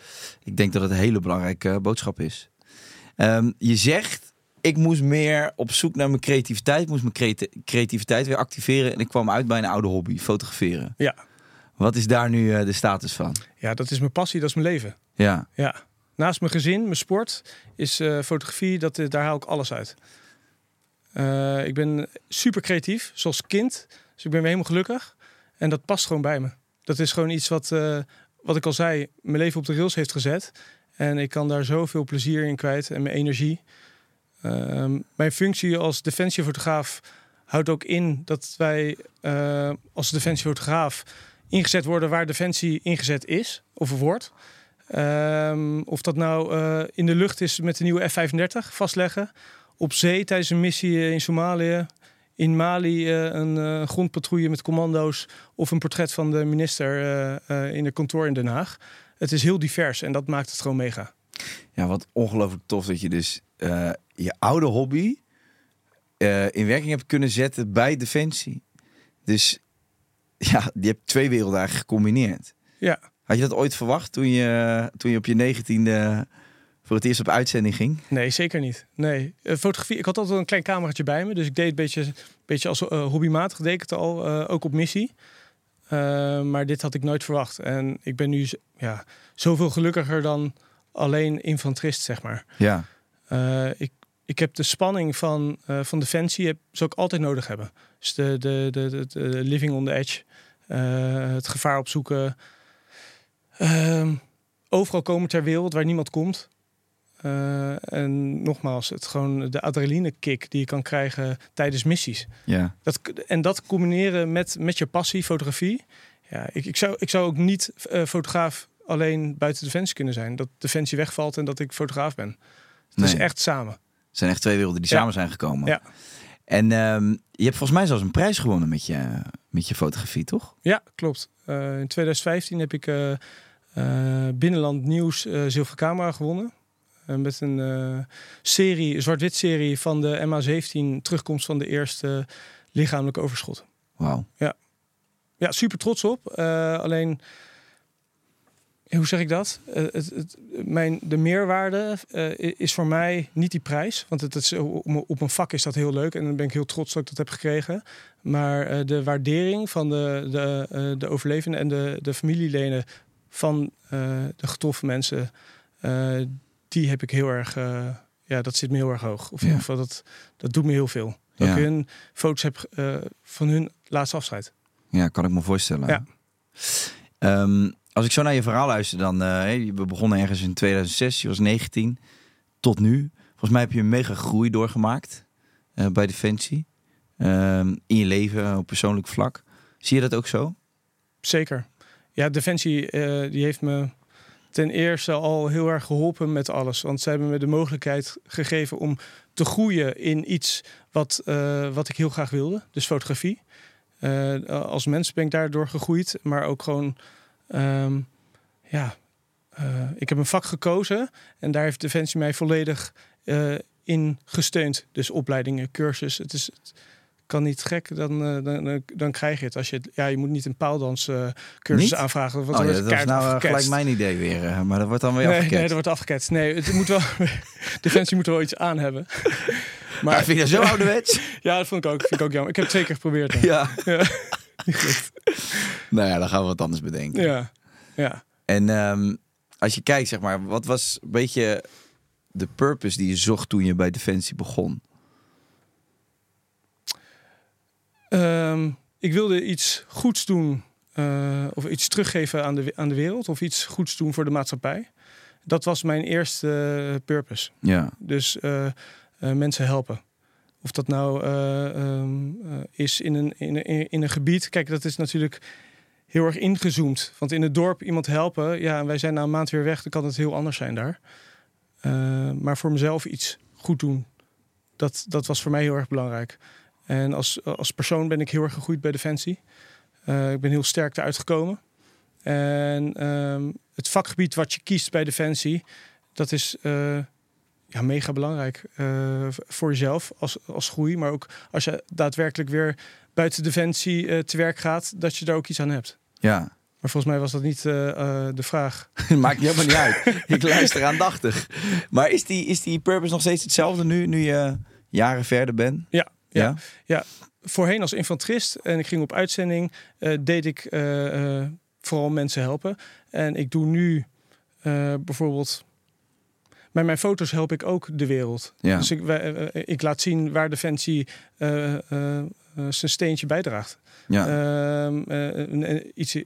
ik denk dat het een hele belangrijke boodschap is. Ehm, je zegt, ik moest meer op zoek naar mijn creativiteit, moest mijn creati- creativiteit weer activeren en ik kwam uit bij een oude hobby, fotograferen. Ja. Wat is daar nu eh, de status van? Ja, dat is mijn passie. Dat is mijn leven. Ja, Ja. Naast mijn gezin, mijn sport, is eh, fotografie, dat, eh, daar haal ik alles uit. Ik ben super creatief, zoals kind. Dus ik ben helemaal gelukkig. En dat past gewoon bij me. Dat is gewoon iets wat, wat ik al zei, mijn leven op de rails heeft gezet. En ik kan daar zoveel plezier in kwijt en mijn energie. Ehm, mijn functie als defensiefotograaf houdt ook in dat wij als defensiefotograaf ingezet worden waar defensie ingezet is of wordt. Ehm, of dat nou eh, in de lucht is met de nieuwe F-35 vastleggen. Op zee tijdens een missie in Somalië. in Mali een uh, grondpatrouille met commando's of een portret van de minister in de kantoor in Den Haag. Het is heel divers en dat maakt het gewoon mega. Ja, wat ongelooflijk tof dat je dus je oude hobby in werking hebt kunnen zetten bij Defensie. Dus ja, je hebt twee werelden eigenlijk gecombineerd. Ja. Had je dat ooit verwacht toen je, toen je op je negentiende voor het eerst op uitzending ging? Nee, zeker niet. Nee. Uh, fotografie, ik had altijd een klein cameraatje bij me. Dus ik deed een beetje, beetje als uh, hobbymatig, deed ik het al, uh, ook op missie. maar dit had ik nooit verwacht. En ik ben nu ja, zoveel gelukkiger dan alleen infanterist, zeg maar. Ja. ik, ik heb de spanning van, van Defensie, heb, zou ik altijd nodig hebben. Dus de, de, de, de, living on the edge, het gevaar opzoeken. Ehm, overal komen ter wereld waar niemand komt. Uh, en nogmaals, het gewoon de adrenaline kick die je kan krijgen tijdens missies. Ja. Dat, en dat combineren met, met je passie, fotografie. Ja, ik, ik, zou, ik zou ook niet uh, fotograaf alleen buiten Defensie kunnen zijn. Dat Defensie wegvalt en dat ik fotograaf ben. Het nee. is echt samen. Het zijn echt twee werelden die ja. samen zijn gekomen. Ja. En um, je hebt volgens mij zelfs een prijs gewonnen met je, met je fotografie, toch? Ja, klopt. Uh, in 2015 heb ik Binnenland Nieuws Zilveren Camera gewonnen. Met een serie, zwart-wit serie van de MA17, terugkomst van de eerste lichamelijke overschot. Wauw. Ja. ja, super trots op. Alleen, hoe zeg ik dat? het, het, mijn, de meerwaarde is voor mij niet die prijs. Want het, het, op mijn vak is dat heel leuk en dan ben ik heel trots dat ik dat heb gekregen. Maar de waardering van de, de, de overlevenden en de, de familieleden van de getroffen mensen die heb ik heel erg, ja, dat zit me heel erg hoog. Of in ieder geval, dat, dat doet me heel veel. Dat Ja. ik hun foto's heb van hun laatste afscheid. Ja, kan ik me voorstellen. Ja. Ehm, als ik zo naar je verhaal luister, dan uh, we begonnen ergens in 2006, je was 19, tot nu. Volgens mij heb je een mega groei doorgemaakt uh, bij Defensie. Um, in je leven, op persoonlijk vlak. Zie je dat ook zo? Zeker. Ja, Defensie uh, die heeft me ten eerste al heel erg geholpen met alles. Want ze hebben me de mogelijkheid gegeven om te groeien in iets wat, wat ik heel graag wilde. Dus fotografie. Als mens ben ik daardoor gegroeid. Maar ook gewoon, um, ja, uh, ik heb een vak gekozen. En daar heeft Defensie mij volledig in gesteund. Dus opleidingen, cursus. Het is... Het, kan niet gek, dan, uh, dan, dan krijg je het. Als je, ja, je moet niet een paaldans uh, cursus niet? aanvragen. Want oh, ja, dat is nou uh, gelijk mijn idee weer. uh, maar dat wordt dan weer nee, afgeketst. Nee, dat wordt afgeketst. Nee, het moet wel... Defensie moet er wel iets aan hebben. Maar ja, vind je dat zo ouderwets? ja, dat vond ik ook, vind ik ook jammer. Ik heb het twee keer geprobeerd. Ja. Nou ja, dan gaan we wat anders bedenken. Ja, ja. En um, als je kijkt, zeg maar, wat was een beetje de purpose die je zocht toen je bij Defensie begon? Um, ik wilde iets goeds doen, uh, of iets teruggeven aan de, aan de wereld, of iets goeds doen voor de maatschappij. Dat was mijn eerste uh, purpose. Ja. Dus uh, mensen helpen. Of dat nou um, is in een, in, een, in een gebied. Kijk, dat is natuurlijk heel erg ingezoomd. Want in het dorp iemand helpen, ja, en wij zijn na een maand weer weg, dan kan het heel anders zijn daar. maar voor mezelf iets goed doen, dat, dat was voor mij heel erg belangrijk. En als, als persoon ben ik heel erg gegroeid bij Defensie. Ik ben heel sterk eruit gekomen. En um, het vakgebied wat je kiest bij Defensie, dat is ja, mega belangrijk uh, voor jezelf als, als groei. Maar ook als je daadwerkelijk weer buiten Defensie te werk gaat, dat je daar ook iets aan hebt. Ja. Maar volgens mij was dat niet de vraag. Maakt helemaal niet uit. Ik luister aandachtig. Maar is die, is die purpose nog steeds hetzelfde nu, nu je jaren verder bent? Ja, ja, ja. ja. Voorheen als infanterist en ik ging op uitzending, uh, deed ik uh, uh, vooral mensen helpen. En ik doe nu bijvoorbeeld. Met mijn foto's help ik ook de wereld. Ja. Dus ik, wij, ik, laat zien waar Defensie zijn steentje bijdraagt. Ja. iets,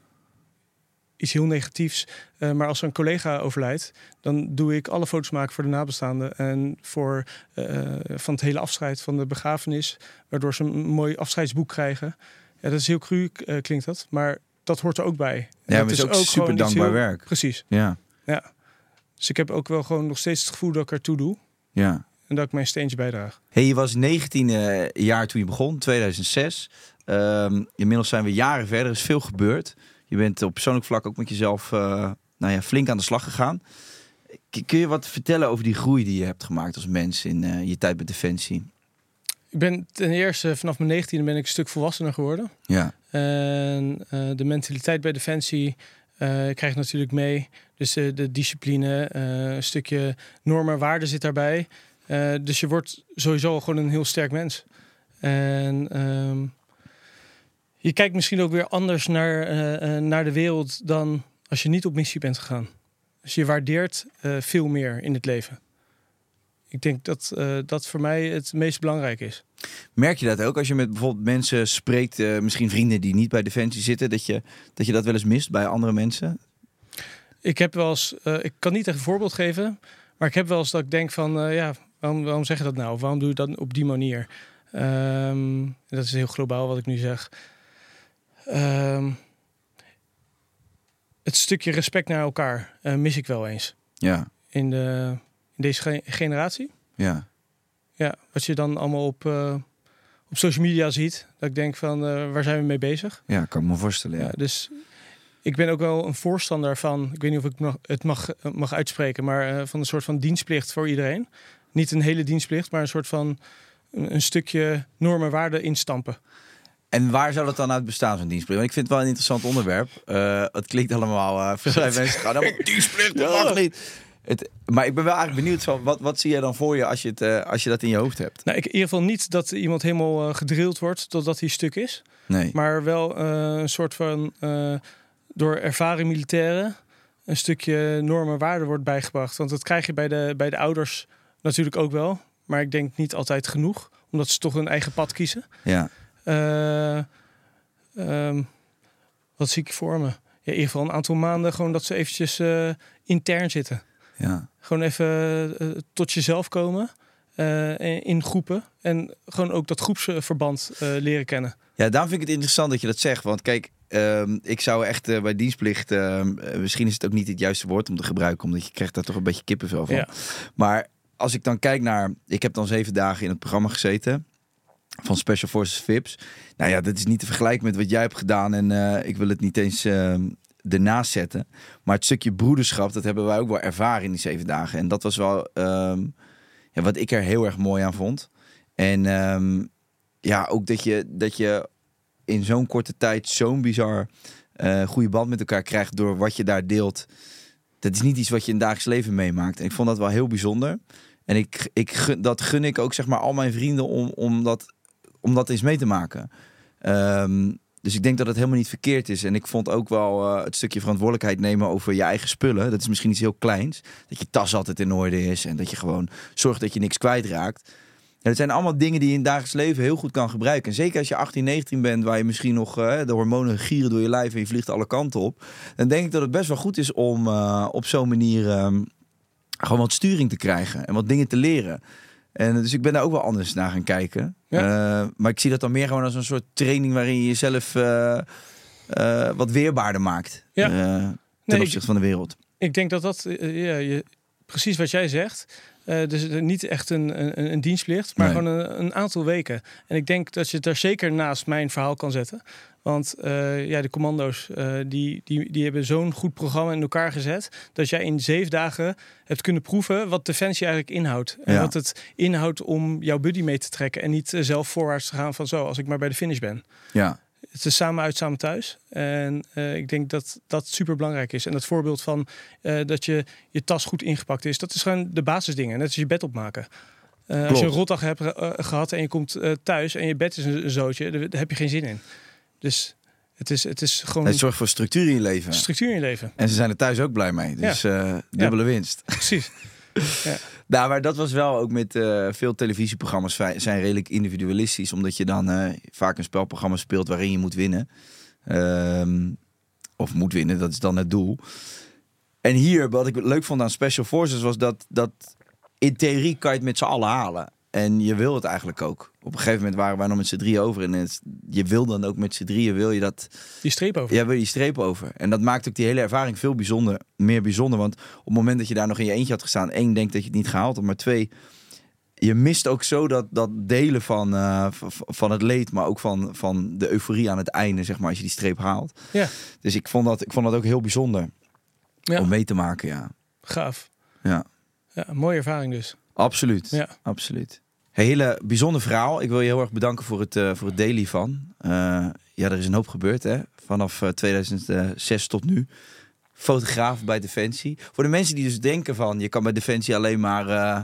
iets heel negatiefs. Uh, maar als een collega overlijdt, dan doe ik alle foto's maken voor de nabestaanden. En voor uh, van het hele afscheid, van de begrafenis. Waardoor ze een mooi afscheidsboek krijgen. Ja, dat is heel cru, uh, klinkt dat. Maar dat hoort er ook bij. Ja, dat is ook, ook super dankbaar heel, werk. Precies. Ja. ja. Dus ik heb ook wel gewoon nog steeds het gevoel dat ik ertoe doe. Ja. En dat ik mijn steentje bijdraag. Hey, je was 19 eh, jaar toen je begon, 2006. Ehm, inmiddels zijn we jaren verder, er is veel gebeurd. Je bent op persoonlijk vlak ook met jezelf uh, nou ja, flink aan de slag gegaan. kun je wat vertellen over die groei die je hebt gemaakt als mens in uh, je tijd met Defensie? Ik ben ten eerste vanaf mijn 19 ben ik een stuk volwassener geworden. Ja. En de mentaliteit bij Defensie krijg ik natuurlijk mee. Dus de discipline, een stukje normen en waarden zit daarbij. dus je wordt sowieso gewoon een heel sterk mens. En um, je kijkt misschien ook weer anders naar, naar de wereld dan als je niet op missie bent gegaan. Dus je waardeert veel meer in het leven. Ik denk dat uh, dat voor mij het meest belangrijk is. Merk je dat ook als je met bijvoorbeeld mensen spreekt, misschien vrienden die niet bij Defensie zitten, dat je, dat je dat wel eens mist bij andere mensen? Ik heb wel eens, ik kan niet echt een voorbeeld geven, maar ik heb wel eens dat ik denk van, ja, waarom, waarom zeg je dat nou? waarom doe je dat op die manier? Um, dat is heel globaal wat ik nu zeg. Um, het stukje respect naar elkaar mis ik wel eens. Ja. In, de, in deze generatie. Ja. Ja, wat je dan allemaal op, uh, op social media ziet. Dat ik denk van, uh, waar zijn we mee bezig? Ja, kan ik me voorstellen. Ja. ja. dus ik ben ook wel een voorstander van, ik weet niet of ik mag, het mag, mag uitspreken, maar van een soort van dienstplicht voor iedereen. Niet een hele dienstplicht, maar een soort van een, een stukje normen waarden instampen. En waar zou dat dan uit bestaan, zo'n dienstplicht? Want ik vind het wel een interessant onderwerp. Uh, het klinkt allemaal... Uh, veel mensen gaan allemaal dienstplicht, dat mag niet. Het, maar ik ben wel eigenlijk benieuwd, van, wat, wat zie jij dan voor je als je, het, uh, als je dat in je hoofd hebt? Nou, ik, in ieder geval niet dat iemand helemaal uh, gedrild wordt totdat hij stuk is. Nee. Maar wel uh, een soort van door ervaring militairen een stukje normen waarden wordt bijgebracht. Want dat krijg je bij de, bij de ouders natuurlijk ook wel. Maar ik denk niet altijd genoeg, omdat ze toch hun eigen pad kiezen. Ja. Um, wat zie ik voor me? Ja, in ieder geval een aantal maanden gewoon dat ze eventjes intern zitten. Ja. Gewoon even uh, tot jezelf komen in groepen. En gewoon ook dat groepsverband leren kennen. Ja, daarom vind ik het interessant dat je dat zegt. Want kijk, ehm, ik zou echt bij dienstplicht... Ehm, misschien is het ook niet het juiste woord om te gebruiken... omdat je krijgt daar toch een beetje kippenvel van. Ja. Maar als ik dan kijk naar... Ik heb dan zeven dagen in het programma gezeten van Special Forces VIPs. Nou ja, dat is niet te vergelijken met wat jij hebt gedaan. En uh, ik wil het niet eens uh, ernaast zetten. Maar het stukje broederschap, dat hebben wij ook wel ervaren in die zeven dagen. En dat was wel um, ja, wat ik er heel erg mooi aan vond. En um, ja, ook dat je, dat je in zo'n korte tijd zo'n bizar uh, goede band met elkaar krijgt door wat je daar deelt. Dat is niet iets wat je in dagelijks leven meemaakt. En ik vond dat wel heel bijzonder. En ik, ik, dat gun ik ook zeg maar al mijn vrienden om, om dat om dat eens mee te maken. Um, dus ik denk dat het helemaal niet verkeerd is. En ik vond ook wel uh, het stukje verantwoordelijkheid nemen over je eigen spullen. Dat is misschien iets heel kleins. Dat je tas altijd in orde is. En dat je gewoon zorgt dat je niks kwijtraakt. En het zijn allemaal dingen die je in dagelijks leven heel goed kan gebruiken. En zeker als je 18, 19 bent, waar je misschien nog uh, de hormonen gieren door je lijf en je vliegt alle kanten op. Dan denk ik dat het best wel goed is om uh, op zo'n manier um, gewoon wat sturing te krijgen en wat dingen te leren. En dus ik ben daar ook wel anders naar gaan kijken. Ja. Uh, maar ik zie dat dan meer gewoon als een soort training waarin je jezelf uh, uh, wat weerbaarder maakt. Ja. ten Nee, opzichte ik- van de wereld. Ik denk dat dat, eh, ja, je, precies wat jij zegt. Eh, dus niet echt een, een, een dienstplicht, maar Nee. gewoon een, een aantal weken. En ik denk dat je het daar zeker naast mijn verhaal kan zetten. Want eh, ja, de commando's eh, die, die, die hebben zo'n goed programma in elkaar gezet. Dat jij in zeven dagen hebt kunnen proeven wat Defensie eigenlijk inhoudt. En Ja. wat het inhoudt om jouw buddy mee te trekken. En niet zelf voorwaarts te gaan van zo, als ik maar bij de finish ben. Ja. Het is samen uit, samen thuis. En eh, ik denk dat dat super belangrijk is. En dat voorbeeld van eh, dat je je tas goed ingepakt is, dat is gewoon de basisdingen. Net als je bed opmaken. Eh, als je een rotdag hebt eh, gehad en je komt thuis en je bed is een, zootje, daar, heb je geen zin in. Dus het is, het is gewoon Het zorgt voor structuur in je leven. structuur in je leven. En ze zijn er thuis ook blij mee. Dus dubbele winst. Precies. Nou, maar dat was wel ook met eh, veel televisieprogramma's zijn redelijk individualistisch. Omdat je dan eh, vaak een spelprogramma speelt waarin je moet winnen. Ehm, of moet winnen, dat is dan het doel. En hier, wat ik leuk vond aan Special Forces, was dat, dat in theorie kan je het met z'n allen halen. En je wil het eigenlijk ook. Op een gegeven moment waren wij nog met z'n drieën over. En het, je wil dan ook met z'n drieën, wil je dat Die streep over. ja, wil je die streep over. En dat maakt ook die hele ervaring veel bijzonder, meer bijzonder. Want op het moment dat je daar nog in je eentje had gestaan, één, denkt dat je het niet gehaald had. Maar twee, je mist ook zo dat, dat delen van, eh, van het leed, maar ook van, van de euforie aan het einde, zeg maar, als je die streep haalt. Ja. Dus ik vond dat, ik vond dat ook heel bijzonder Ja, om mee te maken, ja. gaaf. Ja, Ja, mooie ervaring dus. absoluut. Ja. Absoluut. Hele bijzonder verhaal. Ik wil je heel erg bedanken voor het, eh, voor het delen hiervan. Eh, ja, er is een hoop gebeurd, hè. Vanaf eh, 2006 tot nu. Fotograaf bij Defensie. Voor de mensen die dus denken van... je kan bij Defensie alleen maar... eh,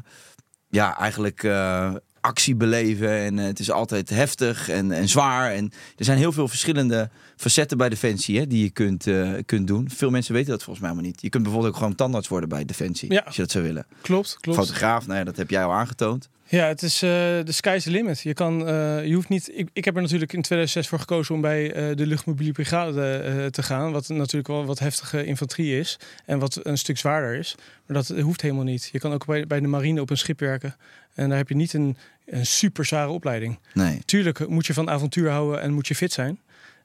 ja, eigenlijk eh, actie beleven. En eh, het is altijd heftig en, en zwaar. En er zijn heel veel verschillende facetten bij Defensie... Hè, die je kunt, eh, kunt doen. Veel mensen weten dat volgens mij maar niet. Je kunt bijvoorbeeld ook gewoon tandarts worden bij Defensie. Ja. Als je dat zou willen. Klopt, klopt. Fotograaf, nou ja, dat heb jij al aangetoond. Ja, het is eh, de sky's the limit. Je kan, je hoeft niet. Ik, ik heb er natuurlijk in 2006 voor gekozen om bij de luchtmobiele brigade te gaan, wat natuurlijk wel wat heftige infanterie is en wat een stuk zwaarder is. Maar dat hoeft helemaal niet. Je kan ook bij, bij de marine op een schip werken en daar heb je niet een, een super zware opleiding. Nee. Tuurlijk moet je van avontuur houden en moet je fit zijn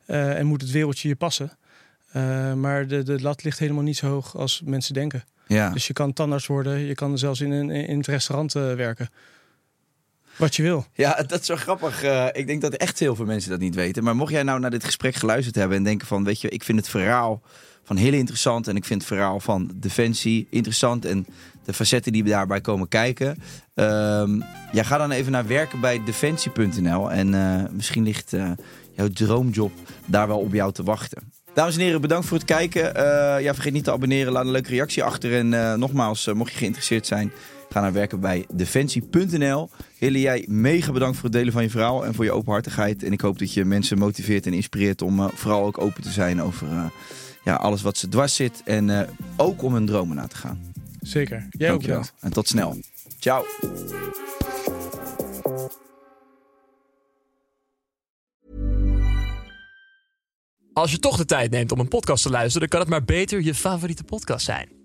eh, en moet het wereldje je passen. Eh, maar de, de lat ligt helemaal niet zo hoog als mensen denken. Ja. Dus je kan tandarts worden, je kan zelfs in, een, in het restaurant eh, werken. Wat je wil. Ja, dat is zo grappig. Eh, ik denk dat echt heel veel mensen dat niet weten. Maar mocht jij nou naar dit gesprek geluisterd hebben en denken van, weet je, ik vind het verhaal van heel interessant en ik vind het verhaal van Defensie interessant en de facetten die daarbij komen kijken. Ehm ja, ga dan even naar werken bij defensie.nl en eh, misschien ligt eh, jouw droomjob daar wel op jou te wachten. Dames en heren, bedankt voor het kijken. Ja, vergeet niet te abonneren. Laat een leuke reactie achter. En nogmaals, mocht je geïnteresseerd zijn, ga naar werken bij defensie.nl. Hille, jij mega bedankt voor het delen van je verhaal en voor je openhartigheid. En ik hoop dat je mensen motiveert en inspireert om eh, vooral ook open te zijn over eh, ja, alles wat ze dwars zit. En eh, ook om hun dromen na te gaan. Zeker. Jij ook bedankt. En tot snel. Ciao. Als je toch de tijd neemt om een podcast te luisteren, dan kan het maar beter je favoriete podcast zijn.